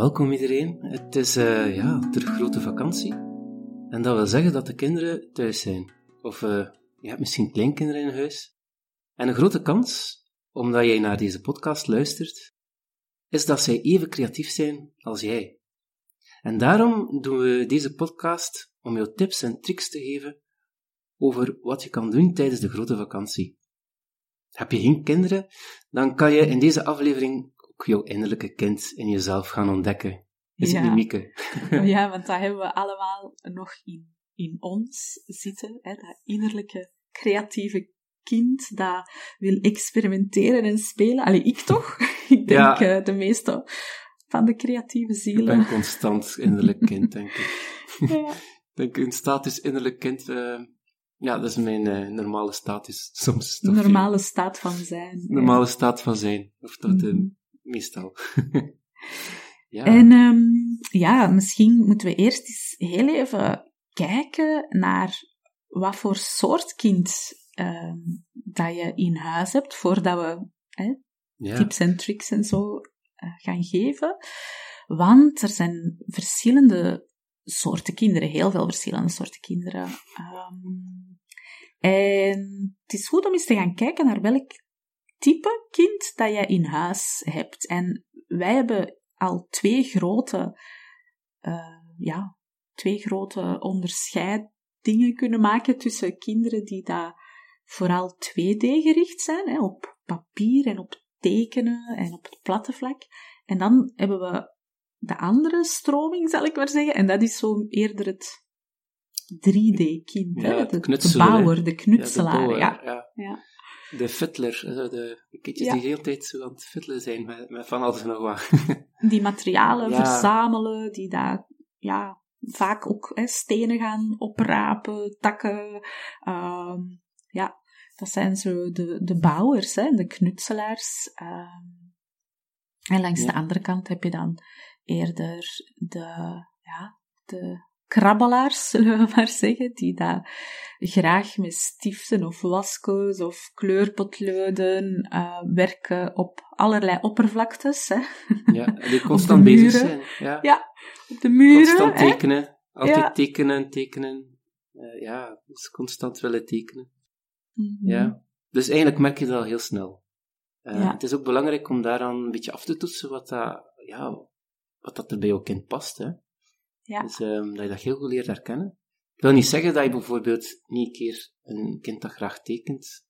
Welkom iedereen. Het is uh, ja, terug grote vakantie. En dat wil zeggen dat de kinderen thuis zijn. Of uh, je hebt misschien kleinkinderen in huis. En een grote kans, omdat jij naar deze podcast luistert, is dat zij even creatief zijn als jij. En daarom doen we deze podcast om jou tips en tricks te geven over wat je kan doen tijdens de grote vakantie. Heb je geen kinderen, dan kan je in deze aflevering jouw innerlijke kind in jezelf gaan ontdekken. Is ja. het ja, want dat hebben we allemaal nog in, in ons zitten. Hè? Dat innerlijke creatieve kind dat wil experimenteren en spelen. Allee, ik toch? ik denk ja. uh, de meeste van de creatieve zielen. Ik ben constant innerlijk kind, denk ik. ja. denk, een status innerlijk kind... Uh, ja, dat is mijn uh, normale status soms. Normale staat van zijn. Normale staat van zijn. Of dat mm -hmm meestal. ja. En um, ja, misschien moeten we eerst eens heel even kijken naar wat voor soort kind um, dat je in huis hebt, voordat we hè, ja. tips en tricks en zo uh, gaan geven. Want er zijn verschillende soorten kinderen, heel veel verschillende soorten kinderen. Um, en het is goed om eens te gaan kijken naar welk type kind dat je in huis hebt. En wij hebben al twee grote, uh, ja, twee grote onderscheidingen kunnen maken tussen kinderen die daar vooral 2D-gericht zijn, hè, op papier en op tekenen en op het platte vlak. En dan hebben we de andere stroming, zal ik maar zeggen, en dat is zo eerder het 3D-kind, ja, de, de, bouwer, de knutselaar. Ja, ja. ja de fiddler, de, de kindjes die de hele tijd zo aan het fiddelen zijn met, met van alles en nog wat. die materialen verzamelen, die daar ja, vaak ook hè, stenen gaan oprapen, takken. Um, ja, dat zijn zo de, de bouwers, hè, de knutselaars. Um, en langs de andere kant heb je dan eerder de, ja, de krabbelaars, zullen we maar zeggen, die daar graag met stiften of wasko's of kleurpotloden uh, werken op allerlei oppervlaktes. Hè. Ja, die constant bezig zijn. Ja. ja, op de muren. Constant tekenen. Hè? Altijd tekenen, tekenen. Uh, ja, dus constant willen tekenen. Mm -hmm. Ja. Dus eigenlijk merk je dat al heel snel. Uh, ja. Het is ook belangrijk om daaraan een beetje af te toetsen wat dat, ja, wat dat er bij jouw kind past. Hè. Ja. Dus um, dat je dat heel goed leert herkennen. Ik wil niet zeggen dat je bijvoorbeeld niet een keer een kind dat graag tekent,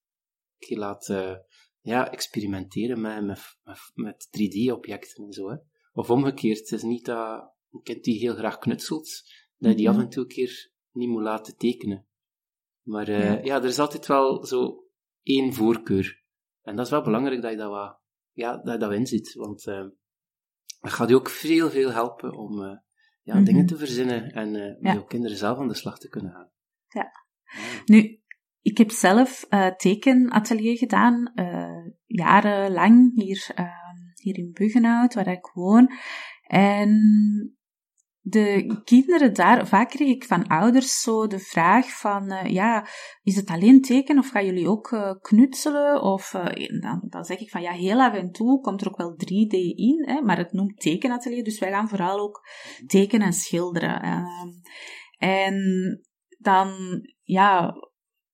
je laat uh, ja, experimenteren met, met, met, 3D-objecten en zo. Hè. Of omgekeerd, het is niet dat een kind die heel graag knutselt, dat je die -hmm. af en toe een keer niet moet laten tekenen. Maar uh, ja. ja. er is altijd wel zo één voorkeur. En dat is wel belangrijk dat je dat, wat, ja, dat, je dat inziet, want uh, dat gaat je ook veel, veel helpen om uh, ja, mm -hmm. dingen te verzinnen en uh, met jouw kinderen zelf aan de slag te kunnen gaan. Ja. Nu, ik heb zelf uh, tekenatelier gedaan, uh, jarenlang hier, uh, hier in Buggenhout, waar ik woon. En de kinderen daar, vaak kreeg ik van ouders zo de vraag van, uh, ja, is het alleen tekenen of gaan jullie ook uh, knutselen? Of uh, dan, dan zeg ik van, ja, heel af en toe komt er ook wel 3D in, hè, maar het noemt tekenatelier, dus wij gaan vooral ook tekenen en schilderen. Ehm, en dan, ja,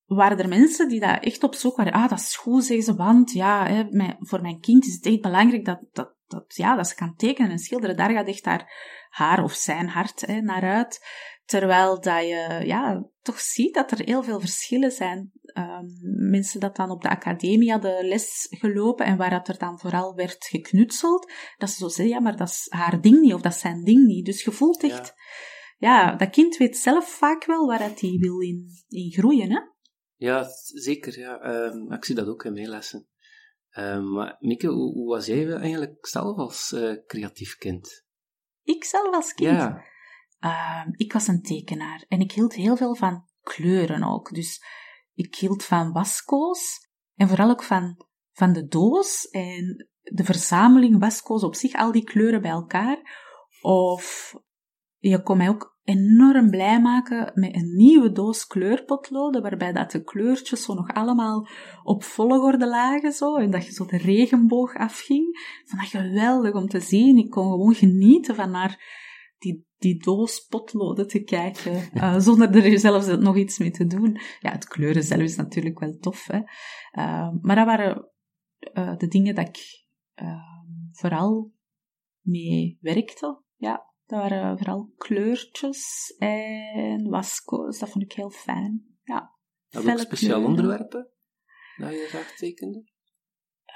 waren er mensen die daar echt op zoek waren. Ah, dat is goed, zeggen ze, want ja, hè, voor mijn kind is het echt belangrijk dat, dat, dat, ja, dat ze kan tekenen en schilderen. Daar gaat echt haar, haar of zijn hart hè, naar uit. Terwijl dat je ja, toch ziet dat er heel veel verschillen zijn. Um, mensen dat dan op de academie hadden les gelopen en waar dat er dan vooral werd geknutseld, dat ze zo zeggen, ja, maar dat is haar ding niet of dat is zijn ding niet. Dus je voelt echt, ja, ja dat kind weet zelf vaak wel waar hij wil in, in groeien, hè? Ja, zeker. Ja. Um, ik zie dat ook in mijn lessen. Um, maar Mieke, hoe, hoe, was jij eigenlijk zelf als uh, creatief kind? Ik zelf als kind? Ja. Uh, ik was een tekenaar en ik hield heel veel van kleuren ook. Dus ik hield van wasco's en vooral ook van, van de doos en de verzameling wasco's op zich, al die kleuren bij elkaar. Of je kon mij ook enorm blij maken met een nieuwe doos kleurpotloden, waarbij dat de kleurtjes zo nog allemaal op volgorde lagen, zo, en dat je zo de regenboog afging. Vond dat geweldig om te zien. Ik kon gewoon genieten van naar die, die doos potloden te kijken, uh, zonder er zelfs nog iets mee te doen. Ja, het kleuren zelf is natuurlijk wel tof, hè. Uh, maar dat waren uh, de dingen dat ik vooral mee werkte, ja. Dat waren vooral kleurtjes en wasco's. Dat vond ik heel fijn. Ja. Heb je ook speciaal onderwerpen dat je graag tekende?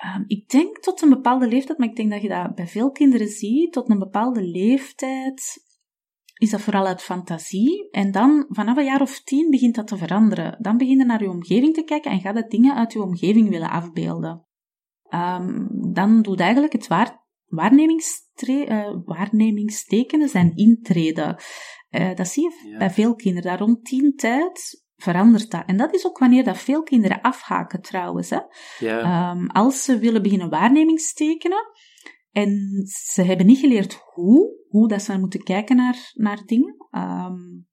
Um, ik denk tot een bepaalde leeftijd, maar ik denk dat je dat bij veel kinderen ziet. Tot een bepaalde leeftijd is dat vooral uit fantasie. En dan, vanaf een jaar of tien, begint dat te veranderen. Dan begin je naar je omgeving te kijken en gaat het dingen uit je omgeving willen afbeelden. Um, dan doet eigenlijk het waar uh, waarnemingstekenen zijn intreden. Uh, dat zie je bij veel kinderen. Daar rond tien tijd verandert dat. En dat is ook wanneer dat veel kinderen afhaken trouwens. Hè. Ja. Um, als ze willen beginnen waarnemingstekenen en ze hebben niet geleerd hoe, hoe dat ze moeten kijken naar, naar dingen. Um,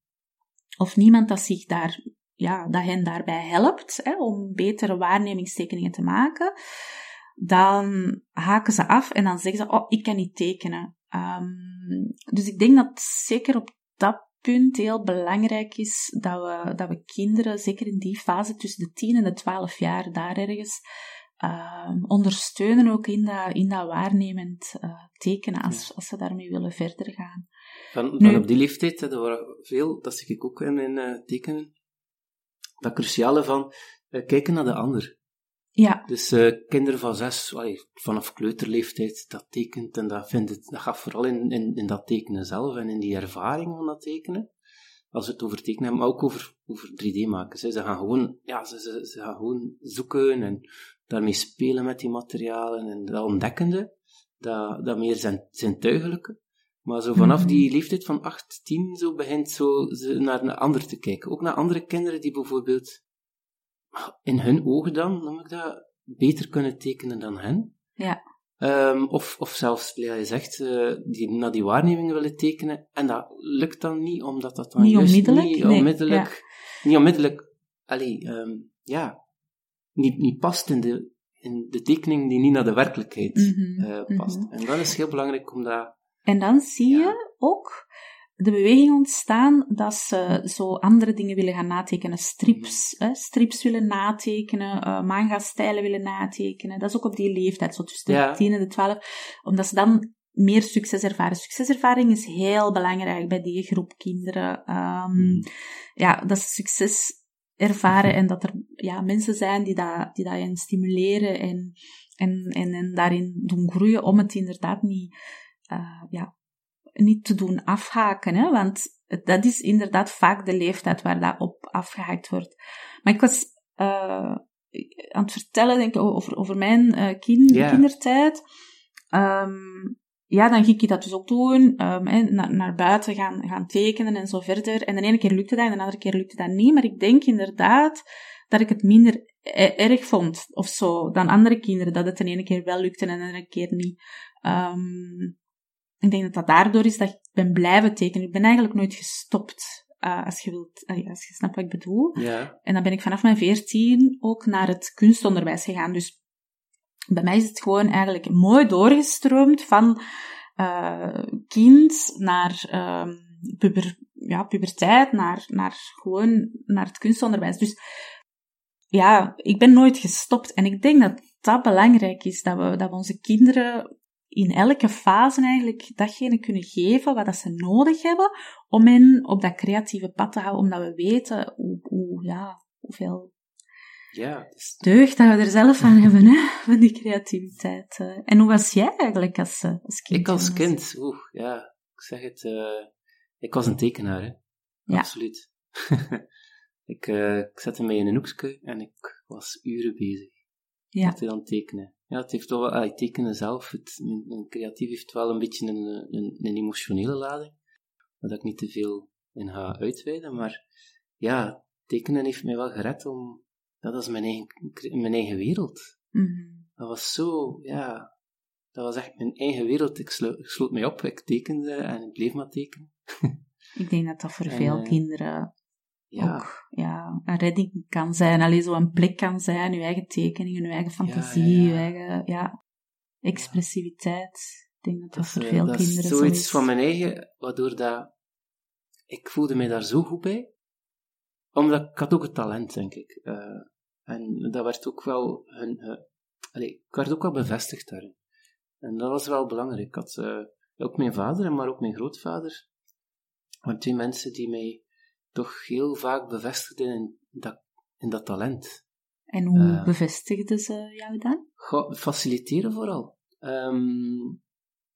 of niemand dat zich daar, ja, dat hen daarbij helpt hè, om betere waarnemingstekeningen te maken dan haken ze af en dan zeggen ze, oh, ik kan niet tekenen. Um, dus ik denk dat zeker op dat punt heel belangrijk is dat we, dat we kinderen, zeker in die fase tussen de 10 en de 12 jaar, daar ergens, um, ondersteunen ook in dat, in dat waarnemend uh, tekenen, als, als ze daarmee willen verder gaan. Van, van op die leeftijd, er waren veel, dat zie ik ook in mijn uh, tekenen, dat cruciale van uh, kijken naar de ander. Ja. Dus uh, kinderen van zes, allee, vanaf kleuterleeftijd, dat tekent en dat, vindt het, dat gaat vooral in, in, in dat tekenen zelf en in die ervaring van dat tekenen. Als we het over tekenen hebben, maar ook over, over 3D maken. Ze gaan gewoon, ja, ze, ze, ze gaan gewoon zoeken en daarmee spelen met die materialen en dat ontdekkende, dat, dat meer zijn, zintuigelijke. Maar zo vanaf mhm. die leeftijd van 8, 10, zo begint zo ze naar een ander te kijken. Ook naar andere kinderen die bijvoorbeeld in hun ogen dan, noem ik dat, beter kunnen tekenen dan hen. Ja. Um, of, of zelfs, ja, je zegt, uh, die naar die waarnemingen willen tekenen, en dat lukt dan niet, omdat dat dan niet juist onmiddellijk, niet onmiddellijk, niet onmiddellijk, allee, um, ja, niet, niet past in de, in de tekening die niet naar de werkelijkheid mm uh, past. Mm -hmm. En dat is heel belangrijk om dat... En dan zie ja. je ook de beweging ontstaan dat ze zo andere dingen willen gaan natekenen. Strips, hè, strips willen natekenen, uh, manga-stijlen willen natekenen. Dat is ook op die leeftijd, zo tussen de ja. 10 en de 12. Omdat ze dan meer succes ervaren. Succeservaring is heel belangrijk bij die groep kinderen. Um, ja, dat ze succes ervaren en dat er ja, mensen zijn die dat, die dat hen stimuleren en, en, en, en daarin doen groeien om het inderdaad niet uh, ja, niet te doen afhaken, hè, want dat is inderdaad vaak de leeftijd waar dat op afgehaakt wordt. Maar ik was uh, aan het vertellen, denk ik, over, over mijn uh, kind, yeah. kindertijd. Um, ja, dan ging ik dat dus ook doen, um, hè, naar, naar buiten gaan, gaan tekenen en zo verder. En de ene keer lukte dat en de andere keer lukte dat niet. Maar ik denk inderdaad dat ik het minder e-, erg vond of zo dan andere kinderen. Dat het de ene keer wel lukte en de andere keer niet. Um, ik denk dat dat daardoor is dat ik ben blijven tekenen. Ik ben eigenlijk nooit gestopt. Uh, als je wilt, uh, als je snapt wat ik bedoel. Ja. En dan ben ik vanaf mijn veertien ook naar het kunstonderwijs gegaan. Dus bij mij is het gewoon eigenlijk mooi doorgestroomd van uh, kind naar um, puber, ja, puberteit, naar, naar gewoon naar het kunstonderwijs. Dus ja, ik ben nooit gestopt. En ik denk dat dat belangrijk is, dat we, dat we onze kinderen in elke fase eigenlijk datgene kunnen geven wat dat ze nodig hebben om hen op dat creatieve pad te houden, omdat we weten hoe, hoe ja, hoeveel ja, deugd dat we er zelf van hebben, hè, van die creativiteit. Eh. En hoe was jij eigenlijk als, eh, als kind? Ik als kind, oeh, ja, ik zeg het, uh, ik was een tekenaar, hè. Ja. Absoluut. ik, uh, ik zette mij in een hoekje en ik was uren bezig. Ja. Met dan tekenen. Ja, het heeft toch wel, ah, tekenen zelf, het, een, creatief heeft wel een beetje een, een, een emotionele lading, waar ik niet te veel in ga uitweiden, maar ja, tekenen heeft mij wel gered om, dat was mijn eigen, mijn eigen wereld. Mm Dat was zo, ja, dat was echt mijn eigen wereld. Ik, slo, ik sloot mij op, ik tekende en ik bleef maar tekenen. ik denk dat dat voor veel uh, kinderen ja. ook ja, een redding kan zijn. Alleen zo een plek kan zijn, je eigen tekeningen, je eigen fantasie, je eigen ja, expressiviteit. Ik denk dat dat, dat voor veel dat kinderen is zoiets zo van mijn eigen, waardoor dat... Ik voelde mij daar zo goed bij. Omdat ik had ook het talent, denk ik. Uh, en dat werd ook wel... Hun, uh, allee, ik werd ook wel bevestigd daarin. En dat was wel belangrijk. Ik had uh, ook mijn vader, maar ook mijn grootvader. waren twee mensen die mij toch heel vaak bevestigden in dat, in dat talent. En hoe uh, bevestigden ze jou dan? Faciliteren vooral. Um,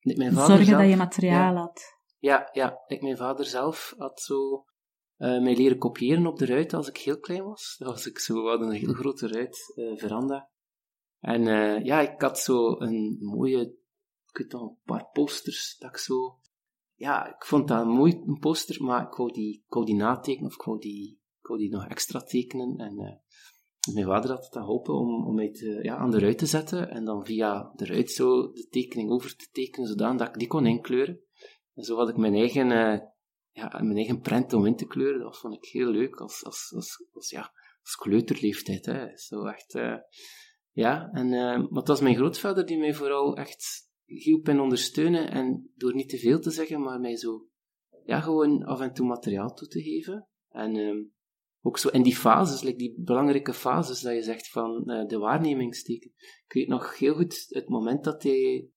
mijn vader Zorgen zelf, dat je materiaal ja, had. Ja, ja. Ik, mijn vader zelf had zo uh, mij leren kopiëren op de ruit als ik heel klein was. Dat was ik zo, we hadden een heel grote ruit, uh, veranda. En uh, ja, ik had zo een mooie, ik weet nog, een paar posters dat ik zo ja, ik vond dat mooi een poster, maar ik wou die, of ik wou die, die nog extra tekenen. En uh, mijn vader had het geholpen om, om mij ja, aan de ruit te zetten en dan via de ruit zo de tekening over te tekenen, zodat ik die kon inkleuren. En zo had ik mijn eigen, uh, ja, mijn eigen prent om in te kleuren. Dat vond ik heel leuk als, als, als, ja, als kleuterleeftijd. Hè. Zo echt, uh, ja, en, maar het was mijn grootvader die mij vooral echt hielp en ondersteunen en door niet te veel te zeggen, maar mij zo, ja, gewoon af en toe materiaal toe te geven. En um, ook zo in die fases, like die belangrijke fases dat je zegt van uh, de waarnemingsteken. Ik weet nog heel goed het moment dat hij,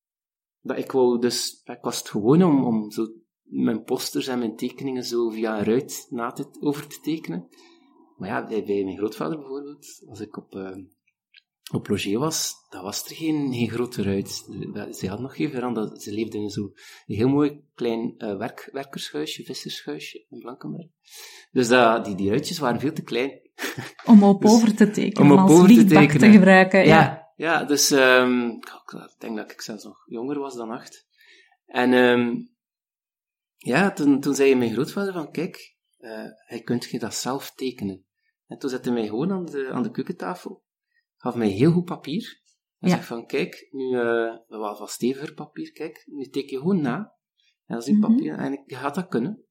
dat ik wou dus, ik was het gewoon om, om zo mijn posters en mijn tekeningen zo via een ruit na over te tekenen. Maar ja, bij, mijn grootvader bijvoorbeeld, als ik op, uh, op Roger was, dat was er geen, geen grote ruit. Ze had nog geen veranda. Ze leefde in zo'n heel mooi klein uh, werk, werkershuisje, vissershuisje in Blankenberg. Dus dat, die, die ruitjes waren veel te klein. Om op dus, over te tekenen, om op als over te, tekenen. te gebruiken. Ja, ja, ja dus um, ik denk dat ik zelfs nog jonger was dan acht. En um, ja, toen, toen zei mijn grootvader van, kijk, uh, hij kunt je dat zelf tekenen. En toen zette hij mij gewoon aan de, aan de keukentafel gaf mij heel goed papier. En ja. zeg van, kijk, nu, uh, wel van steviger papier, kijk, nu teken je gewoon na. En als die mm -hmm. papier, en je gaat dat kunnen.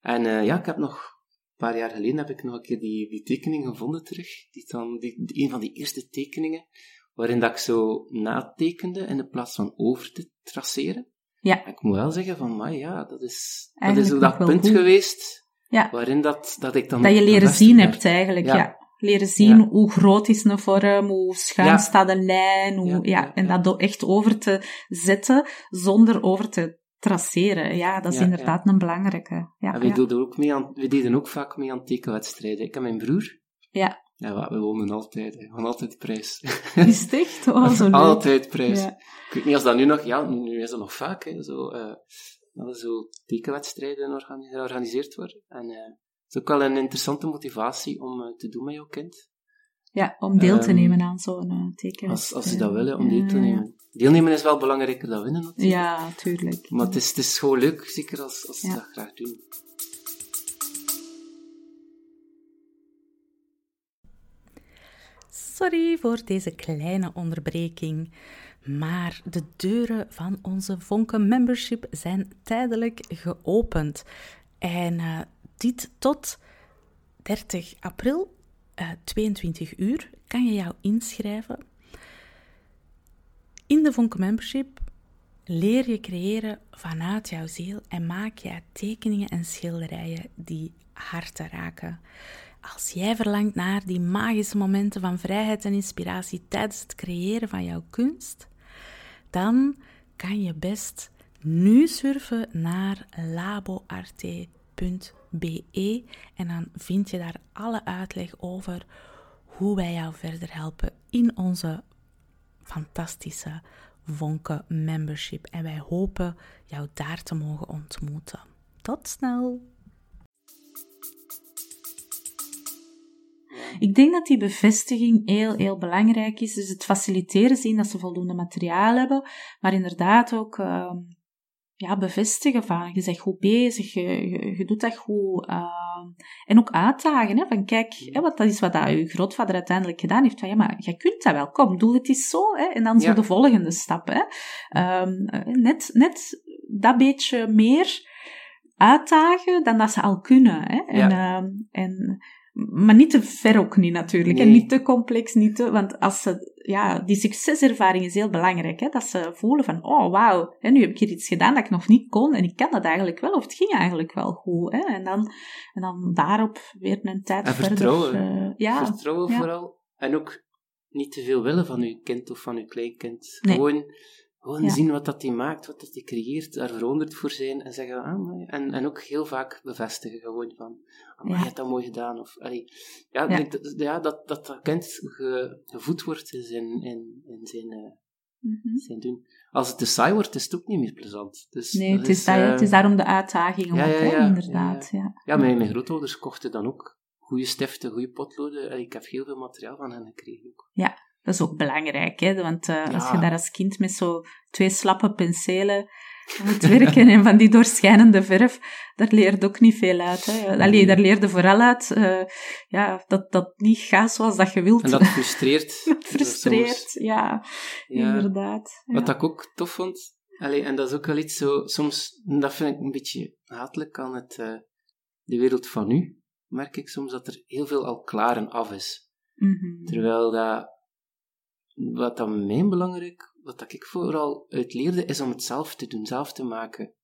En uh, ja, ik heb nog, een paar jaar geleden heb ik nog een keer die, die tekening gevonden terug. Die dan, die, die, een van die eerste tekeningen, waarin dat ik zo natekende in plaats van over te traceren. Ja. En ik moet wel zeggen van, maar ja, dat is, dat is ook dat punt goed. geweest, ja. waarin dat, dat ik dan... Dat je leren zien hebt eigenlijk, ja. ja leren zien ja. hoe groot is een vorm, hoe schuin ja. staat een lijn, hoe, ja, en dat echt over te zetten zonder over te traceren. Ja, dat is inderdaad een belangrijke. Ja, en we, deden ook mee aan, we deden ook vaak mee aan tekenwedstrijden. Ik en mijn broer. Ja. Ja, we wonen altijd. We altijd prijs. Is het echt? Oh, zo altijd prijs. Ik weet niet als dat nu nog... Ja, nu is dat nog vaak, hè, zo... Uh, dat er zo tekenwedstrijden georganiseerd worden. En uh, is ook wel een interessante motivatie om uh, te doen met jouw kind. Ja, om deel te um, nemen aan zo'n uh, teken. Als, als ze dat willen, om deel te nemen. Deelnemen is wel belangrijker dan winnen, natuurlijk. Ja, tuurlijk. Maar het is, het is gewoon leuk, zeker als, als ze dat graag doen. Sorry voor deze kleine onderbreking. Maar de deuren van onze Vonken Membership zijn tijdelijk geopend. En uh, dit tot 30 april, uh, eh, 22 uur, kan je jou inschrijven. In de Vonken Membership leer je creëren vanuit jouw ziel en maak je tekeningen en schilderijen die harten raken. Als jij verlangt naar die magische momenten van vrijheid en inspiratie tijdens het creëren van jouw kunst, dan kan je best nu surfen naar laboarte.be en dan vind je daar alle uitleg over hoe wij jou verder helpen in onze fantastische Vonke membership. En wij hopen jou daar te mogen ontmoeten. Tot snel! Ik denk dat die bevestiging heel, heel belangrijk is. Dus het faciliteren, zien dat ze voldoende materiaal hebben, maar inderdaad ook uh, ja, bevestigen van je bent goed bezig, je, je, je doet dat goed. Uh, en ook uitdagen, hè, van kijk, hè, wat, dat is wat dat je grootvader uiteindelijk gedaan heeft. Van ja, maar jij kunt dat wel, kom, doe het eens zo. Hè, en dan zo de volgende stap. Hè. Um, net, net dat beetje meer uitdagen dan dat ze al kunnen. Hè. En, ja. uh, en maar niet te ver ook niet natuurlijk. En niet te complex, niet te... Want als ze... Ja, die succeservaring is heel belangrijk. Hè? Dat ze voelen van, oh wauw, nu heb ik hier iets gedaan dat ik nog niet kon. En ik kan dat eigenlijk wel. Of het ging eigenlijk wel goed. Hè? En, dan, en dan daarop weer een tijd en verder... Vertrouwen. Uh, ja, vertrouwen ja. vooral. En ook niet te veel willen van uw kind of van uw kleinkind. Nee. Gewoon gewoon zien wat dat die maakt, wat dat die creëert, daar verwonderd voor zijn en zeggen, ah, en, en ook heel vaak bevestigen gewoon van, ah, ja. je hebt dat mooi gedaan. Of, allee, ja, ja. Dat, ja, dat, dat dat kind ge, gevoed wordt in zijn, in, in zijn, uh, mm-hmm. zijn doen. Als het te saai wordt, is het ook niet meer plezant. Dus, nee, het is, uh, het is daarom de uitdaging ook, hè, inderdaad. Ja, ja. mijn, mijn grootouders kochten dan ook goede stiften, goede potloden. Ik heb heel veel materiaal van hen gekregen ook. Ja, dat is ook belangrijk, hè? want uh, ja. als je daar als kind met zo twee slappe penselen moet werken en van die doorschijnende verf, daar leert ook niet veel uit. Hè? Allee, daar leerde vooral uit uh, ja, dat dat niet gaat zoals dat je wilt. En dat frustreert. dat frustreert, ja, ja, inderdaad. Ja. Wat ik ook tof vond, allee, en dat is ook wel iets zo, soms, dat vind ik een beetje hatelijk aan het, uh, de wereld van nu, merk ik soms dat er heel veel al klaar en af is. Mm -hmm. Terwijl dat wat dan mijn belangrijk, wat ik vooral uit leerde, is om het zelf te doen, zelf te maken.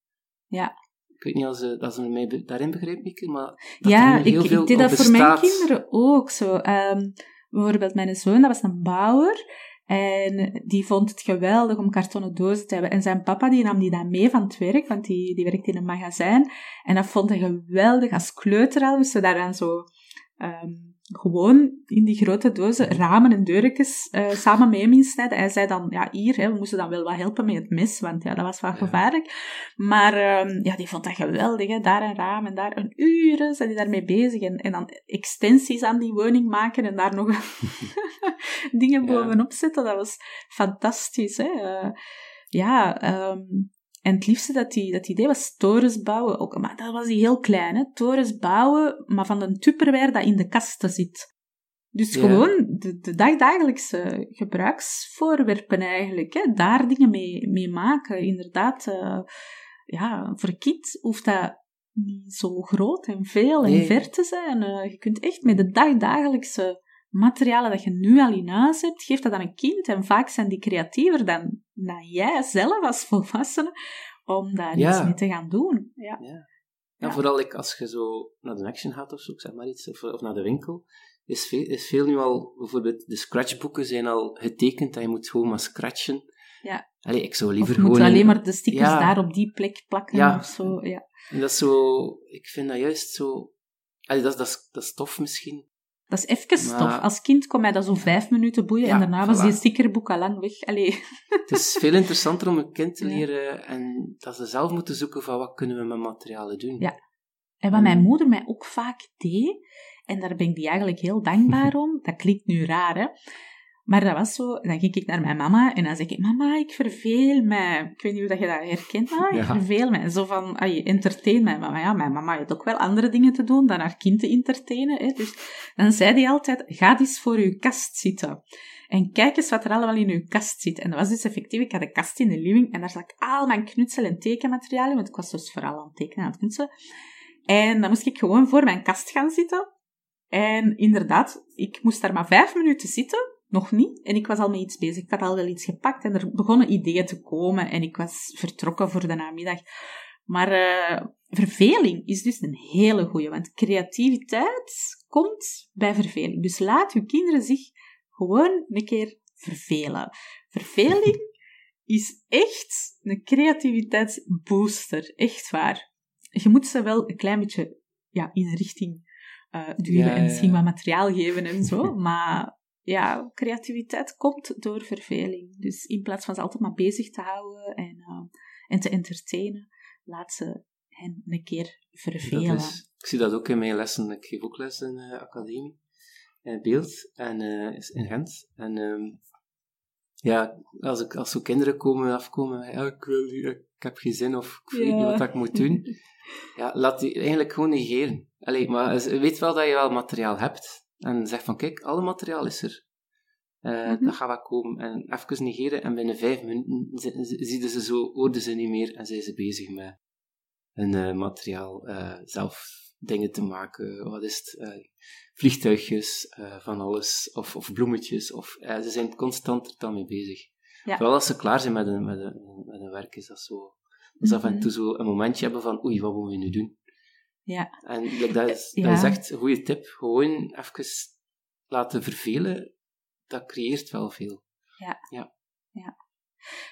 Ja. Ik weet niet als ze, als ze mij daarin begrijpt, Mieke, maar ja, ik, ik deed dat voor mijn kinderen ook zo. Um, bijvoorbeeld mijn zoon, dat was een bouwer. En die vond het geweldig om kartonnen dozen te hebben. En zijn papa die nam die dan mee van het werk, want die, die werkte in een magazijn. En dat vond hij geweldig. Als kleuter al moesten we daar dan zo um, gewoon in die grote dozen ramen en deurtjes uh, samen mee hem insnijden. Hij zei dan, ja, hier, hè, we moesten dan wel wat helpen met het mes, want ja, dat was wel gevaarlijk. Maar uh, ja, die vond dat geweldig, hè. daar een raam en daar een uren zijn die daarmee bezig. En, en dan extensies aan die woning maken en daar nog dingen bovenop zetten. Dat was fantastisch. Hè. Uh, ja, um, en het liefste dat hij dat idee was torens bouwen. Ook, maar dat was hij heel klein, hè? torens bouwen, maar van een tupperware dat in de kasten zit. Dus gewoon de, de dagdagelijkse gebruiksvoorwerpen eigenlijk. Hè? Daar dingen mee, mee maken. Inderdaad, uh, ja, voor kind hoeft dat niet zo groot en veel en ver te zijn. Uh, je kunt echt met de dagdagelijkse materialen dat je nu al in huis hebt, geef dat aan een kind. En vaak zijn die creatiever dan, dan jij zelf als volwassene, om daar iets mee te gaan doen. Ja. ja. ja. vooral ik, als je zo naar de action gaat of zo, zeg maar iets, of, of naar de winkel, is veel, is veel nu al, bijvoorbeeld de scratchboeken zijn al getekend, dat je moet gewoon maar scratchen. Ja. Allee, ik zou liever of gewoon... moet alleen maar de stickers daar op die plek plakken ja. of zo, ja. En dat is zo, ik vind dat juist zo, allee, dat, dat, dat is tof misschien, dat is even stof. Als kind kon mij dat zo vijf minuten boeien en daarna was die stickerboek al lang weg. Allee. Het is veel interessanter om een kind te leren en dat ze zelf moeten zoeken van wat kunnen we met materialen doen. Ja. En wat mijn moeder mij ook vaak deed, en daar ben ik die eigenlijk heel dankbaar om, dat klinkt nu raar hè, Maar dat was zo, dan ging ik naar mijn mama en dan zei ik, mama, ik verveel mij. Ik weet niet of je dat herkent, maar ik verveel mij. Zo van, je entertain mij. Maar ja, mijn mama had ook wel andere dingen te doen dan haar kind te entertainen. Hè. Dus dan zei hij altijd, ga eens voor je kast zitten. En kijk eens wat er allemaal in uw kast zit. En dat was dus effectief, ik had een kast in de living en daar zat al mijn knutsel- en tekenmaterialen, want ik was dus vooral aan het tekenen aan het knutselen. En dan moest ik gewoon voor mijn kast gaan zitten. En inderdaad, ik moest daar maar vijf minuten zitten nog niet. En ik was al met iets bezig. Ik had al wel iets gepakt en er begonnen ideeën te komen. En ik was vertrokken voor de namiddag. Maar uh, verveling is dus een hele goeie. Want creativiteit komt bij verveling. Dus laat uw kinderen zich gewoon een keer vervelen. Verveling is echt een creativiteitsbooster. Echt waar. Je moet ze wel een klein beetje ja, in een richting uh, duwen en misschien wat materiaal geven en zo. Maar ja, creativiteit komt door verveling. Dus in plaats van ze altijd maar bezig te houden en, uh, en te entertainen, laat ze hen een keer vervelen. Is, ik zie dat ook in mijn lessen. Ik geef ook les in de uh, academie, in beeld en uh, in Gent. En um, ja, als, ik, als zo kinderen komen afkomen, ja, ik, wil, ik heb geen zin of ik weet niet wat ik moet doen. Ja, laat die eigenlijk gewoon negeren. Allee, maar weet wel dat je wel materiaal hebt. En zeg van, kijk, alle materiaal is er. Uh, mm -hmm. Dat gaat wel komen. En even negeren en binnen vijf minuten zien ze zo, hoorden ze niet meer en zijn ze bezig met hun uh, materiaal uh, zelf dingen te maken. Wat is het? vliegtuigjes, van alles. Of, of bloemetjes. Of, ze zijn constant er dan mee bezig. Ja. Vooral als ze klaar zijn met een, met werk, is dat zo. Mm -hmm. af en toe zo een momentje hebben van, oei, wat moeten we nu doen? Ja. En dat, is, dat is echt een goede tip. Gewoon even laten vervelen, dat creëert wel veel. Ja. ja. ja.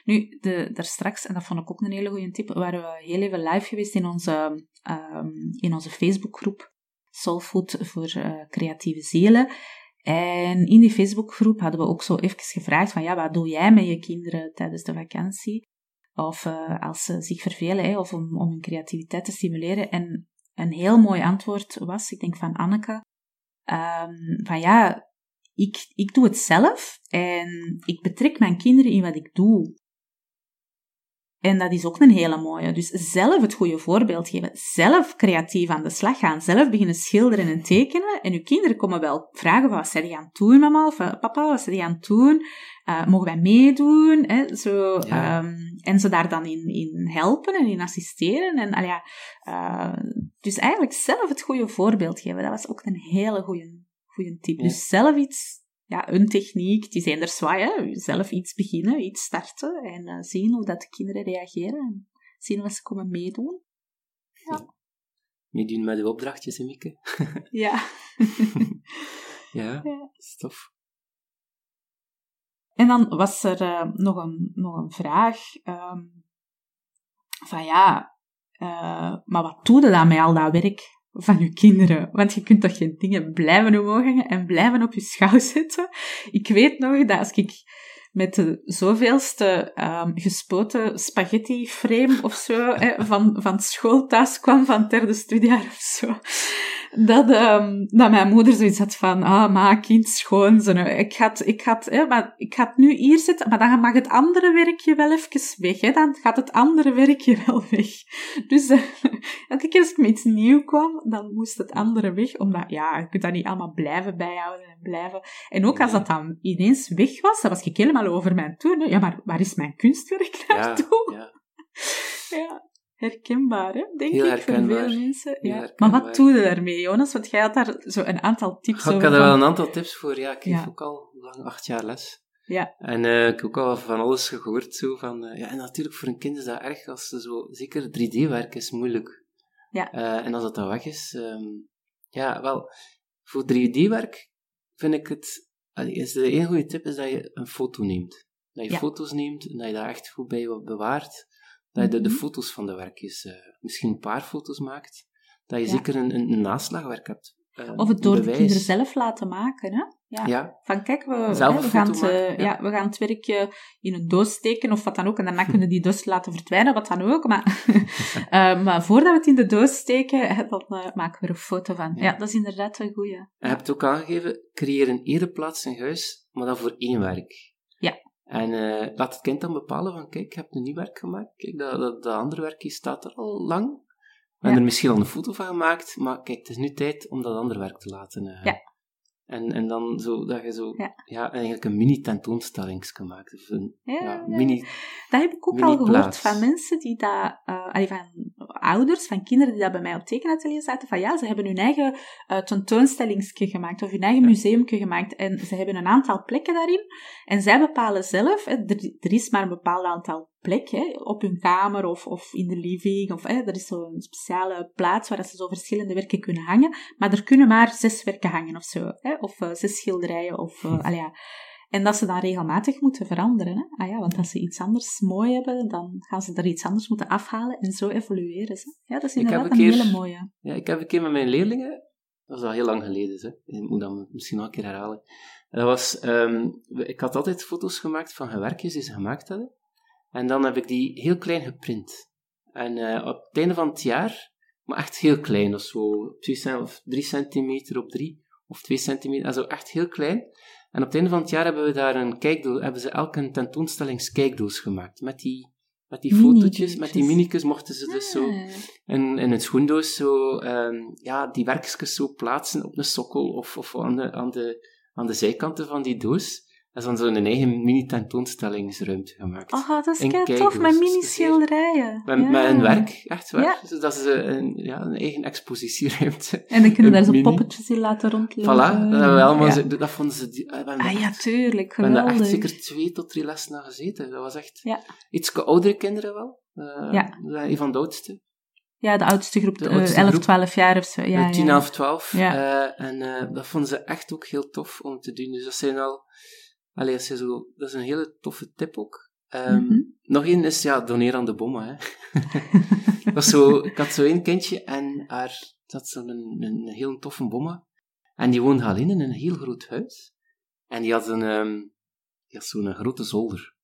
Nu, de, daar straks, en dat vond ik ook een hele goede tip, waren we heel even live geweest in onze, um, in onze Facebookgroep Soulfood voor uh, creatieve zielen. En in die Facebookgroep hadden we ook zo even gevraagd van, ja, wat doe jij met je kinderen tijdens de vakantie? Of uh, als ze zich vervelen, hè, of om, om hun creativiteit te stimuleren. En een heel mooi antwoord was, ik denk van Anneke, um, van ja, ik, ik doe het zelf en ik betrek mijn kinderen in wat ik doe. En dat is ook een hele mooie. Dus zelf het goede voorbeeld geven. Zelf creatief aan de slag gaan. Zelf beginnen schilderen en tekenen. En uw kinderen komen wel vragen van, wat zijn die aan het doen, mama? Of eh, papa, wat zijn die aan het doen? Uh, mogen wij meedoen? Hè? Zo, um, en ze daar dan in, in helpen en in assisteren. En, al ja, uh, dus eigenlijk zelf het goede voorbeeld geven. Dat was ook een hele goede, goede tip. Dus zelf iets ja, een techniek, die zijn er zwaai, hè. zelf iets beginnen, iets starten en uh, zien hoe dat de kinderen reageren en zien wat ze komen meedoen. Ja. ja. Meedoen met de opdrachtjes, Mieke. ja. ja, stof. En dan was er uh, nog, een, nog een vraag um, van ja, uh, maar wat doe je dan met al dat werk van je kinderen. Want je kunt toch geen dingen blijven omhoog en blijven op je schouw zetten. Ik weet nog dat als ik met de zoveelste um, gespoten spaghetti frame of zo hè, van, van school thuis kwam, van derde studiejaar of zo dat, um, dat mijn moeder zoiets had van, ah, ma, kind, schoon. Zo, ik ga het, ik ga het, hè, maar ik ga het nu hier zetten, maar dan mag het andere werkje wel even weg. Hè, dan gaat het andere werkje wel weg. Dus uh, elke keer als ik met iets nieuw kwam, dan moest het andere weg, omdat, ja, je kunt dat niet allemaal blijven bijhouden en blijven. En ook als dat dan ineens weg was, dan was ik helemaal over mijn toon. Ja, maar waar is mijn kunstwerk naartoe? Ja, ja. ja herkenbaar, hè? denk Heel ik, voor veel mensen. Ja. Maar wat doe je daarmee, Jonas? Want jij had daar zo een aantal tips over. Ik had er wel een aantal tips voor, ja. Ik geef ook al lang acht jaar les. Ja. En uh, ik heb ook al van alles gehoord, zo van... Uh, ja, en natuurlijk, voor een kind is dat erg als ze zo... Zeker 3D-werk is moeilijk. Ja. Uh, en als dat dan weg is... Um, ja, wel... Voor 3D-werk vind ik het... Is de enige goede tip is dat je een foto neemt. Dat je foto's neemt en dat je daar echt goed bij bewaart dat je de, de mhm. foto's van de werkjes, uh, misschien een paar foto's maakt, dat je zeker een, een, een naslagwerk hebt. Uh, of het door de kinderen zelf laten maken, hè? Ja. Van kijk, we, hè, we, gaan het, uh, ja. we gaan het werkje in een doos steken of wat dan ook. En daarna kunnen die doos laten verdwijnen, wat dan ook. Maar, uh, maar voordat we het in de doos steken, dan uh, maken we er een foto van. Ja, dat is inderdaad een goeie. Je hebt ook aangegeven, creëer een ereplaats in huis, maar dan voor één werk. En laat het kind dan bepalen van, kijk, ik heb een nieuw werk gemaakt. Kijk, dat, dat, dat andere werkje staat er al lang. We hebben er misschien al een foto van gemaakt, maar kijk, het is nu tijd om dat andere werk te laten. ja. En, en dan zo, dat je zo, ja, eigenlijk een mini-tentoonstelling maakt. Of een, ja, mini Dat heb ik ook al gehoord van mensen die dat, uh, van ouders, van kinderen die dat bij mij op tekenatelier zaten, van ja, ze hebben hun eigen uh, tentoonstellingsje gemaakt, of hun eigen museumje gemaakt, en ze hebben een aantal plekken daarin, en zij bepalen zelf, hè, er, er is maar een bepaald aantal plek, hè, op hun kamer of, of in de living. Of, hè, er is zo'n speciale plaats waar ze zo verschillende werken kunnen hangen. Maar er kunnen maar zes werken hangen of zo. Hè, of uh, zes schilderijen. Of, uh, ja. En dat ze dan regelmatig moeten veranderen. Hè? Ah ja, want als ze iets anders mooi hebben, dan gaan ze er iets anders moeten afhalen en zo evolueren ze. Ja, dat is inderdaad een, een hele mooie. Ja, ik heb een keer met mijn leerlingen, dat is al heel lang geleden, hè? ik moet dat misschien nog een keer herhalen. Dat was, um, ik had altijd foto's gemaakt van hun werkjes die ze gemaakt hadden. En dan heb ik die heel klein geprint. En uh, op het einde van het jaar, maar echt heel klein, of zo, of 3 centimeter op 3, of 2 centimeter, also echt heel klein. En op het einde van het jaar hebben we daar een kijkdoos, hebben ze elk een tentoonstellingskijkdoos gemaakt. Met die, met die fotootjes, met die minikes mochten ze dus zo ah. in, in een schoendoos zo, um, ja, die werkjes zo plaatsen op een sokkel of, of aan, de, aan, de, aan de zijkanten van die doos. Dat is dan zo'n eigen mini-tentoonstellingsruimte gemaakt. Oh, dat is kei tof, met mini-schilderijen. Met, met een werk, echt waar. Ja. Dus dat is een, ja, een eigen expositieruimte. En dan kunnen daar zo poppetjes in laten rondlopen. Voilà, dat, we allemaal, ja. dat vonden ze... Die, ah ja, tuurlijk, We hebben daar echt zeker twee tot drie lessen naar gezeten. Dat was echt... Ja. Iets oudere kinderen wel. Uh, ja. Een van de oudste. Ja, de oudste groep, de oudste uh, 11, 12 jaar of zo. Ja, 10, 11, 12. Ja. Uh, en dat vonden ze echt ook heel tof om te doen. Dus dat zijn al Allee, als je zo, dat is een hele toffe tip ook. Um, Nog één is, ja, doneer aan de bommen. Hè. zo, ik had zo één kindje en haar, dat zo'n een, een, heel toffe bomma. En die woonde alleen in een heel groot huis. En die had een, um, die had zo'n grote zolder.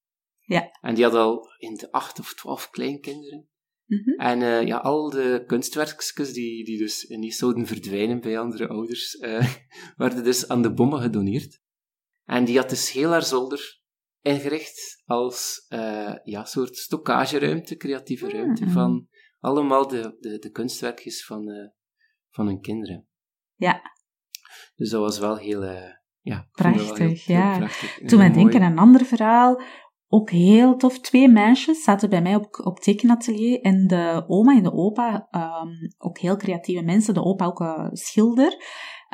Ja. En die had al in de acht of twaalf kleinkinderen. Mm -hmm. En uh, ja, al de kunstwerkjes die, die dus niet zouden verdwijnen bij andere ouders, uh, werden dus aan de bommen gedoneerd. En die had dus heel haar zolder ingericht als uh, ja, soort stockageruimte, creatieve ruimte mm-hmm. van allemaal de, de, de kunstwerkjes van, uh, van hun kinderen. Ja. Dus dat was wel heel, uh, ja, prachtig. Heel, ja. Prachtig. Toen wij denken aan een ander verhaal, ook heel tof. Twee meisjes zaten bij mij op, op tekenatelier en de oma en de opa, um, ook heel creatieve mensen. De opa ook een schilder.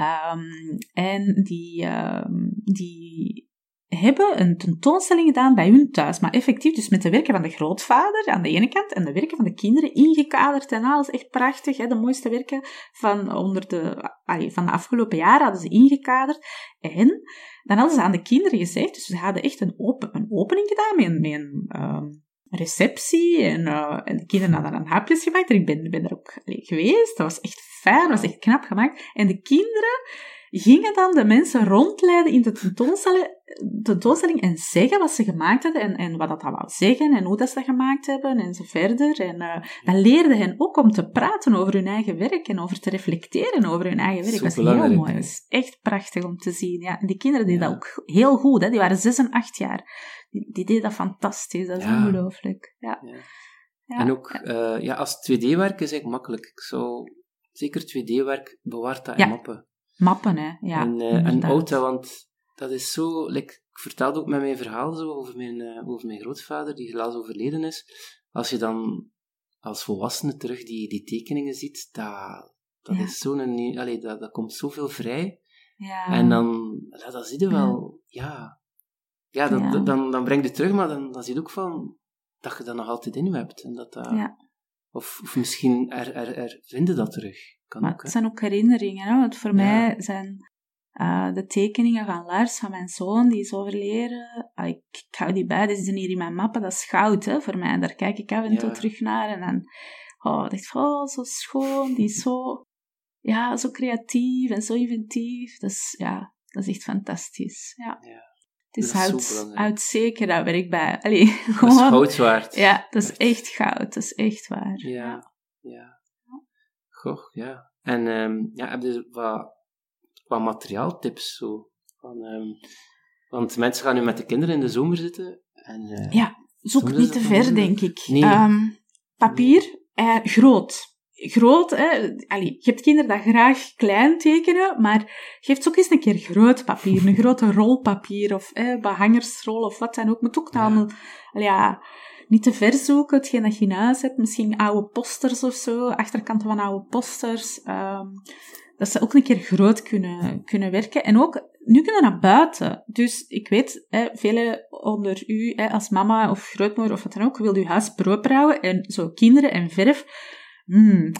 Um, en die, um, die hebben een tentoonstelling gedaan bij hun thuis, maar effectief dus met de werken van de grootvader aan de ene kant en de werken van de kinderen ingekaderd en alles. Echt prachtig, hè? de mooiste werken van, onder de, van de afgelopen jaren hadden ze ingekaderd. En dan hadden ze aan de kinderen gezegd, dus ze hadden echt een, open, een opening gedaan met een, met een um, receptie en, uh, en de kinderen hadden dan hapjes gemaakt ik ben, ben er ook geweest. Dat was echt fijn, dat was echt knap gemaakt. En de kinderen gingen dan de mensen rondleiden in de tentoonstelling, tentoonstelling en zeggen wat ze gemaakt hadden en, en wat dat wou zeggen en hoe dat ze dat gemaakt hebben en zo verder. En uh, dat leerde hen ook om te praten over hun eigen werk en over te reflecteren over hun eigen werk. Dat was heel mooi. Dat is echt prachtig om te zien. Ja. En die kinderen deden dat ook heel goed. Hè. Die waren zes en acht jaar. Die, die deden dat fantastisch. Dat is ongelooflijk. Ja. ja. En ook uh, ja, als 2D-werk is eigenlijk makkelijk. Ik zou zeker 2D-werk bewaart dat in mappen. Mappen, hè. Ja, en, uh, en auto, want dat is zo... Like, ik vertelde ook met mijn verhaal zo over mijn, uh, over mijn grootvader, die helaas overleden is. Als je dan als volwassene terug die, die tekeningen ziet, dat, dat is zo'n... Allee, dat, dat komt zoveel vrij. Ja. En dan, ja, dat zie je wel, ja... Ja, dat, ja. dan, dan brengt het terug, maar dan, dan zie je ook van dat je dat nog altijd in je hebt. En dat, dat, ja. Of, of misschien er, er, er vinden dat terug. Kan maar ook, het zijn ook herinneringen, hè? want voor mij zijn uh, de tekeningen van Lars, van mijn zoon, die is overleden. Uh, ik, ik, hou die bij, die zitten hier in mijn mappen, dat is goud hè, voor mij. Daar kijk ik af en toe terug naar en dan oh, denk ik, oh, zo schoon, die is zo, ja, zo creatief en zo inventief. Dus ja, dat is echt fantastisch. Ja. ja. Het is hout, hout zeker dat werk bij. Allee, gewoon, dat is goud waard. Ja, dat is echt goud. Dat is echt waar. Ja, ja. Goh, ja. En um, ja, heb je wat, wat materiaaltips zo? Van, um, want mensen gaan nu met de kinderen in de zomer zitten. En, uh, ja, zoek niet te ver, denk ik. Nee. Um, papier, uh, groot groot, hè. Allee, je hebt kinderen dat graag klein tekenen, maar geef ook eens een keer groot papier, een grote rol papier of hè, behangersrol of wat dan ook. Moet ook allemaal, ja, niet te ver zoeken, hetgeen dat je in huis hebt. Misschien oude posters of zo, achterkanten van oude posters. Um, dat ze ook een keer groot kunnen, kunnen werken. En ook, nu kunnen naar buiten. Dus ik weet, hè, velen onder u, hè, als mama of grootmoeder of wat dan ook, wil je huis proper houden. En zo kinderen en verf Mm.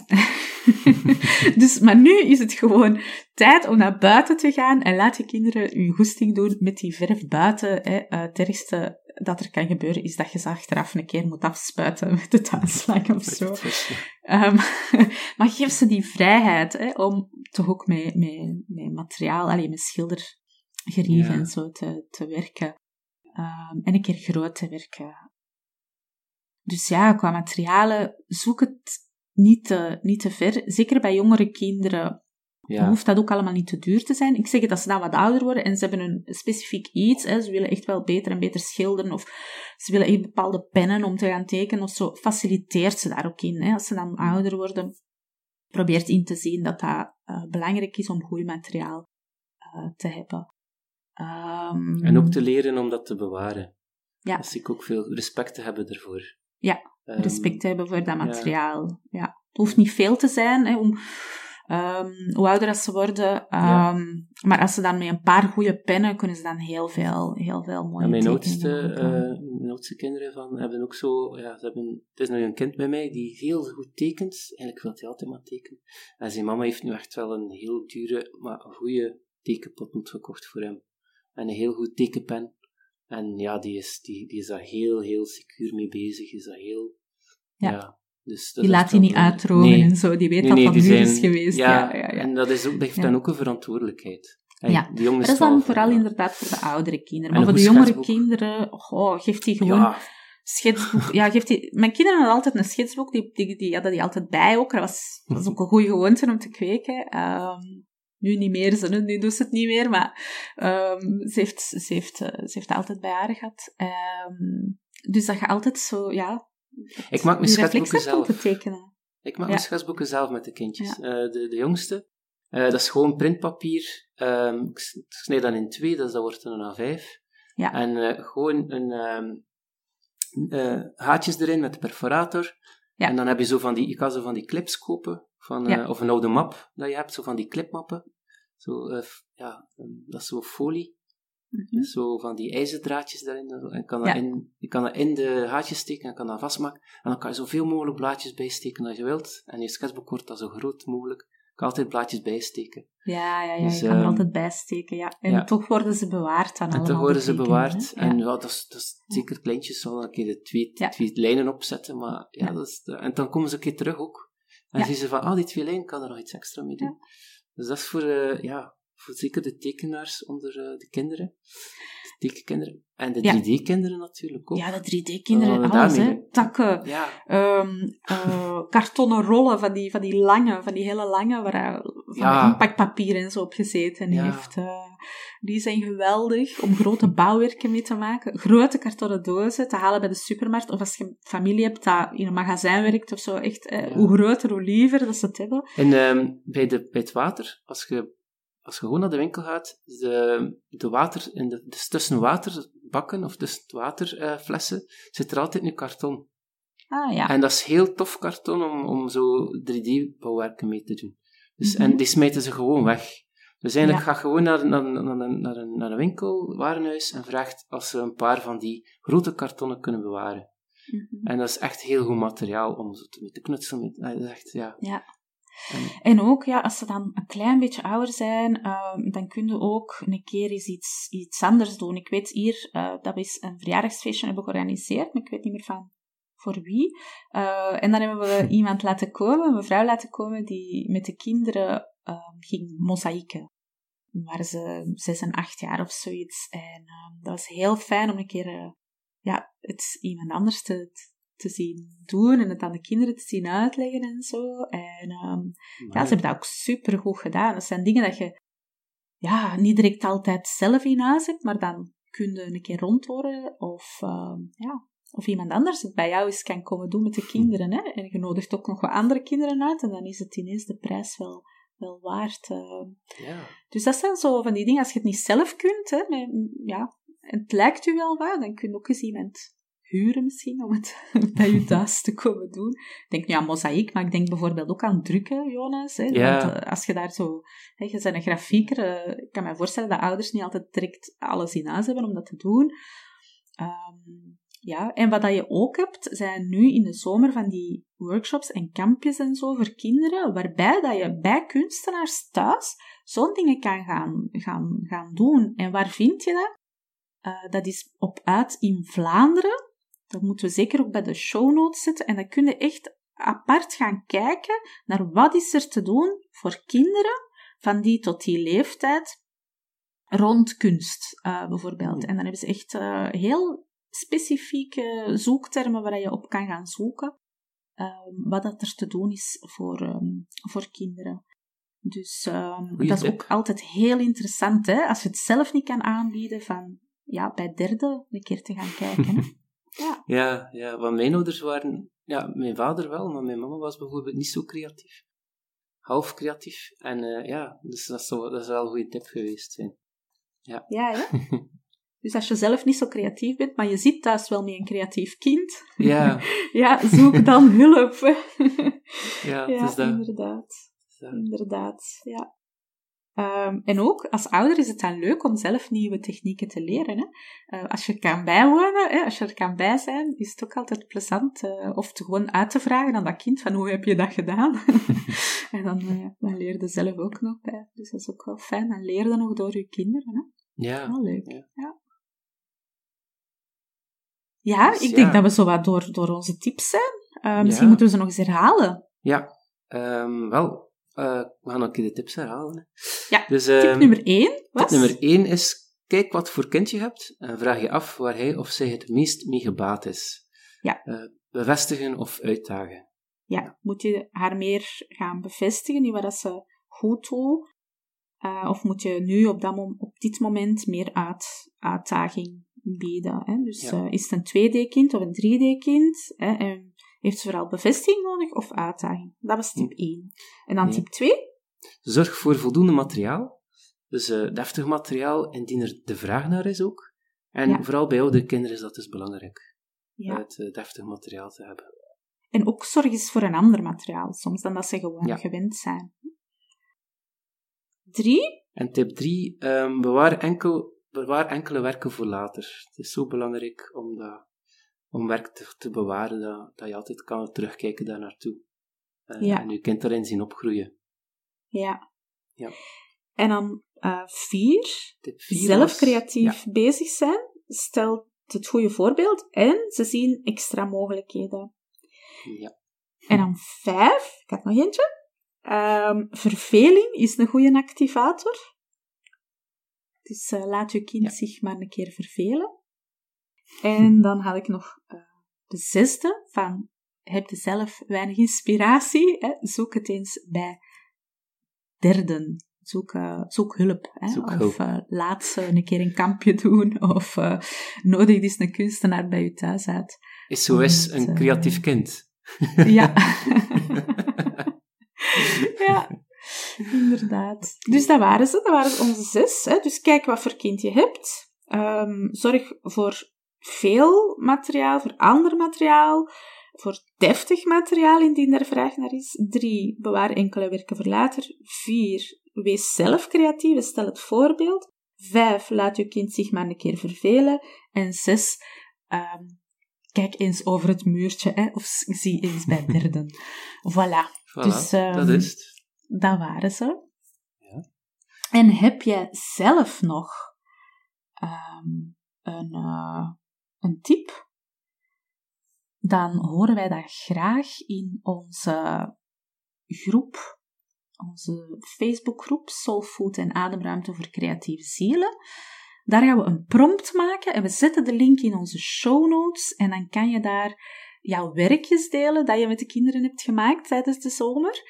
dus, maar nu is het gewoon tijd om naar buiten te gaan en laat je kinderen hun goesting doen met die verf buiten. Hè. Uh, het ergste dat er kan gebeuren is dat je ze achteraf een keer moet afspuiten met de tuinslang of zo. Um, maar geef ze die vrijheid hè, om toch ook met, met, met materiaal, alleen met schildergerief en zo te, te werken. Um, en een keer groot te werken. Dus ja, qua materialen, zoek het niet te, niet te ver. Zeker bij jongere kinderen ja. hoeft dat ook allemaal niet te duur te zijn. Ik zeg het als ze dan wat ouder worden en ze hebben een specifiek iets. Hè, ze willen echt wel beter en beter schilderen of ze willen echt bepaalde pennen om te gaan tekenen of zo. Faciliteert ze daar ook in. Hè. Als ze dan ouder worden, probeert in te zien dat dat uh, belangrijk is om goed materiaal uh, te hebben. Um, en ook te leren om dat te bewaren. Ja. Dat ik ook veel respect te hebben ervoor. Ja, Ehm, respect hebben voor dat materiaal. Ja. ja. Het hoeft niet veel te zijn, hè, om, um, hoe ouder ze worden. Um, maar als ze dan met een paar goede pennen, kunnen ze dan heel veel, heel veel mooie ja, mijn oudste, uh, mijn oudste kinderen van, hebben ook zo... Ja, ze hebben, het is nu een kind bij mij die heel goed tekent. Eigenlijk wil hij altijd maar tekenen. En zijn mama heeft nu echt wel een heel dure, maar goede tekenpot gekocht voor hem. En een heel goed tekenpen. En ja, die is, die, die is daar heel, heel secuur mee bezig. Is dat heel... Ja. ja dus die laat hij niet uitrogen en zo. Die weet nee, dat nee, van is geweest. Ja, ja, ja, en dat, is ook, dat heeft dan ook een verantwoordelijkheid. ja, die dat is dan vooral inderdaad voor de oudere kinderen. Maar voor de jongere kinderen, oh, geeft hij gewoon schetsboek. Ja, geeft die, mijn kinderen hadden altijd een schetsboek, die, die, die hadden die altijd bij ook. Dat was, dat was ook een goede gewoonte om te kweken. Um, nu niet meer, ze, nu doet ze het niet meer, maar um, ze, heeft, ze, heeft, eh, ze heeft altijd bij haar gehad. Um, dus dat je altijd zo, ja... Ik maak mijn schetsboeken zelf. Te tekenen. Ik maak mijn schetsboeken zelf met de kindjes. Ja. Uh, de, de jongste, uh, dat is gewoon printpapier. Um, ik snij dat in twee, dus dat wordt een A5. Ja. En uh, gewoon een, haatjes erin met de perforator. Ja. En dan heb je zo van die, je kan zo van die clips kopen, van, ja. of een oude map dat je hebt, zo van die clipmappen. Zo, uh, ja, dat is zo folie. Mm Zo van die ijzerdraadjes daarin. En kan dat in, je kan dat in de haartjes steken en kan dat vastmaken. En dan kan je zoveel mogelijk blaadjes bijsteken als je wilt. En je sketchbook wordt dat zo groot mogelijk. Je kan altijd blaadjes bijsteken. Ja, ja, ja dus, je kan er ehm, altijd bijsteken, ja. En toch worden ze bewaard dan En toch worden ze bewaard. En ja, dat, is, dat is zeker kleintjes, zal een keer de twee, twee lijnen opzetten. Maar ja, Dat is en dan komen ze een keer terug ook. En dan zien ze van, ah, die twee lijnen kan er nog iets extra mee doen. Dus dat is voor, uh, ja, voor zeker de tekenaars onder uh, de kinderen. De tekenkinderen. En de 3D-kinderen natuurlijk ook. Ja, de 3D-kinderen, alles, hè. Takken, ja. um, uh, kartonnen rollen van die, van die lange, van die hele lange, waar van ja. impactpapier en zo op gezeten heeft. Uh, die zijn geweldig om grote bouwwerken mee te maken. Grote kartonnen dozen te halen bij de supermarkt. Of als je familie hebt dat in een magazijn werkt of zo. Echt, eh, hoe groter, hoe liever dat ze het hebben. En um, bij, de, bij het water, als je als je gewoon naar de winkel gaat, de, de water, in de, dus tussen waterbakken of tussen waterflessen, uh, zit er altijd nu karton. Ah, ja. En dat is heel tof karton om, om zo 3D-bouwwerken mee te doen. Dus, En mhm. die smijten ze gewoon weg. Dus eigenlijk ga gewoon naar, naar, naar, naar, een, naar een winkel, warenhuis, en vraagt als ze een paar van die grote kartonnen kunnen bewaren. Mhm. En dat is echt heel goed materiaal om zo te, te knutselen. Dat is echt, ja. ja. En ook, ja, als ze dan een klein beetje ouder zijn, uh, dan kun je ook een keer eens iets, iets anders doen. Ik weet hier, uh, dat we een verjaardagsfeestje hebben georganiseerd, maar ik weet niet meer van voor wie. Uh, en dan hebben we iemand laten komen, een mevrouw laten komen, die met de kinderen ehm, ging mozaïeken. Waren ze zes en acht jaar of zoiets. En ehm, dat was heel fijn om een keer uh, ja, het iemand anders te, te zien doen en het aan de kinderen te zien uitleggen en zo. En um, ja, ze hebben dat ook super goed gedaan. Dat zijn dingen dat je ja, niet direct altijd zelf in huis hebt, maar dan kun je een keer rondhoren of, uh, ja, of iemand anders het bij jou eens kan komen doen met de kinderen. Hè? En je nodigt ook nog wat andere kinderen uit en dan is het ineens de prijs wel, wel waard. Uh. Ja. Dus dat zijn zo van die dingen, als je het niet zelf kunt, hè, met, ja, het lijkt u wel wat, dan kun je ook eens iemand huren misschien, om het bij je thuis te komen doen. Ik denk nu aan mozaïek, maar ik denk bijvoorbeeld ook aan drukken, Jonas. Hè? Ja. Want eh, als je daar zo... Hè, je bent een grafieker, uh, ik kan me voorstellen dat ouders niet altijd direct alles in huis hebben om dat te doen. Um, ja, en wat dat je ook hebt, zijn nu in de zomer van die workshops en kampjes en zo voor kinderen, waarbij dat je bij kunstenaars thuis zo'n dingen kan gaan, gaan, gaan doen. En waar vind je dat? Uh, dat is op uit in Vlaanderen. Dat moeten we zeker ook bij de show notes zetten. En dan kun je echt apart gaan kijken naar wat is er te doen voor kinderen van die tot die leeftijd rond kunst, uh, bijvoorbeeld. En dan hebben ze echt uh, heel specifieke zoektermen waar je op kan gaan zoeken. Um, wat dat er te doen is voor, um, voor kinderen. Dus um, dat is ook altijd heel interessant, hè? als je het zelf niet kan aanbieden, van ja, bij derde een keer te gaan kijken. Hè? ja. ja, ja, want mijn ouders waren, ja, mijn vader wel, maar mijn mama was bijvoorbeeld niet zo creatief. Half creatief. En uh, ja, dus dat is, dat is wel een goede tip geweest zijn. Ja, ja, ja. Dus als je zelf niet zo creatief bent, maar je zit thuis wel met een creatief kind, ja, ja zoek dan hulp. ja, ja is dat. inderdaad. Inderdaad, ja. Um, en ook als ouder is het dan leuk om zelf nieuwe technieken te leren. Hè? Uh, als je kan bijwonen, hè, als je er kan bij zijn, is het ook altijd plezant. Uh, of te gewoon uit te vragen aan dat kind van hoe heb je dat gedaan? en dan, uh, dan leer je zelf ook nog bij. Dus dat is ook wel fijn. Dan leer je nog door je kinderen. Hè? Ja. Wel leuk. Ja. ja. Ja, dus ik denk dat we zo wat door, door onze tips zijn. Uh, misschien moeten we ze nog eens herhalen. Ja, um, wel, uh, we gaan ook de tips herhalen. Ja, dus, tip ehm, nummer 1 was? Tip nummer 1 is, kijk wat voor kind je hebt en vraag je af waar hij of zij het meest mee gebaat is. Ja. Uh, bevestigen of uitdagen. Ja, moet je haar meer gaan bevestigen in wat ze goed doet? Of moet je nu op, dat op dit moment meer uit, uitdaging bieden. Hè? Dus uh, is het een 2D-kind of een 3D-kind? En heeft ze vooral bevestiging nodig of uitdaging? Dat was tip 1. En dan tip 2? Zorg voor voldoende materiaal. Dus uh, deftig materiaal, indien er de vraag naar is ook. En vooral bij oudere kinderen is dat dus belangrijk. Ja. Het uh, deftig materiaal te hebben. En ook zorg eens voor een ander materiaal, soms dan dat ze gewoon gewend zijn. Drie? En tip drie, um, bewaar enkel bewaar enkele werken voor later. Het is zo belangrijk om, dat, om werk te, te bewaren, dat, dat je altijd kan terugkijken daar naartoe. Uh, ja. En je kind daarin zien opgroeien. Ja. ja. En dan uh, vier, vier, zelf creatief bezig zijn. Stel het goede voorbeeld en ze zien extra mogelijkheden. Ja. En dan vijf, ik had nog eentje. Um, verveling is een goede activator. Dus uh, laat je kind zich maar een keer vervelen. En dan had ik nog uh, de zesde van heb je zelf weinig inspiratie, hè? zoek het eens bij derden. Zoek, uh, zoek hulp. Hè? Zoek of laat ze een keer een kampje doen. Of nodig eens een kunstenaar bij je thuis uit. Is zo is een creatief kind. Ja. ja. Inderdaad. Dus dat waren ze, dat waren onze zes. Hè. Dus kijk wat voor kind je hebt. Um, zorg voor veel materiaal, voor ander materiaal, voor deftig materiaal indien er vraag naar is. Drie, bewaar enkele werken voor later. Vier, wees zelf creatief, stel het voorbeeld. Vijf, laat je kind zich maar een keer vervelen. En zes, um, kijk eens over het muurtje, hè, of zie eens bij derden. Voilà. voilà dus, um, dat is het dat waren ze. Ja. En heb jij zelf nog um, een, uh, een tip? Dan horen wij dat graag in onze groep, onze Facebookgroep Soulfood en Ademruimte voor Creatieve Zielen. Daar gaan we een prompt maken en we zetten de link in onze show notes. En dan kan je daar jouw werkjes delen dat je met de kinderen hebt gemaakt tijdens de zomer.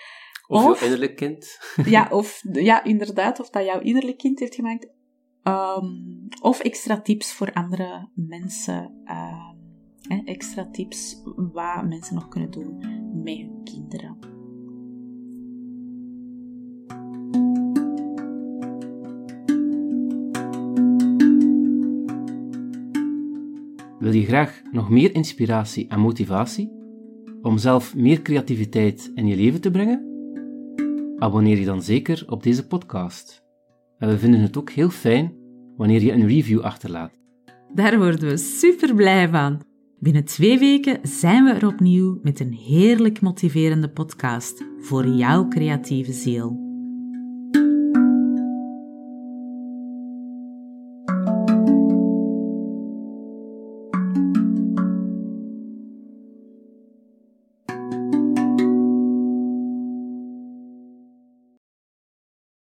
Of, of jouw innerlijk kind. ja, of, ja, inderdaad, of dat jouw innerlijk kind heeft gemaakt. Um, of extra tips voor andere mensen. Um, extra tips wat mensen nog kunnen doen met hun kinderen. Wil je graag nog meer inspiratie en motivatie om zelf meer creativiteit in je leven te brengen? Abonneer je dan zeker op deze podcast. En we vinden het ook heel fijn wanneer je een review achterlaat. Daar worden we super blij van. Binnen twee weken zijn we er opnieuw met een heerlijk motiverende podcast voor jouw creatieve ziel.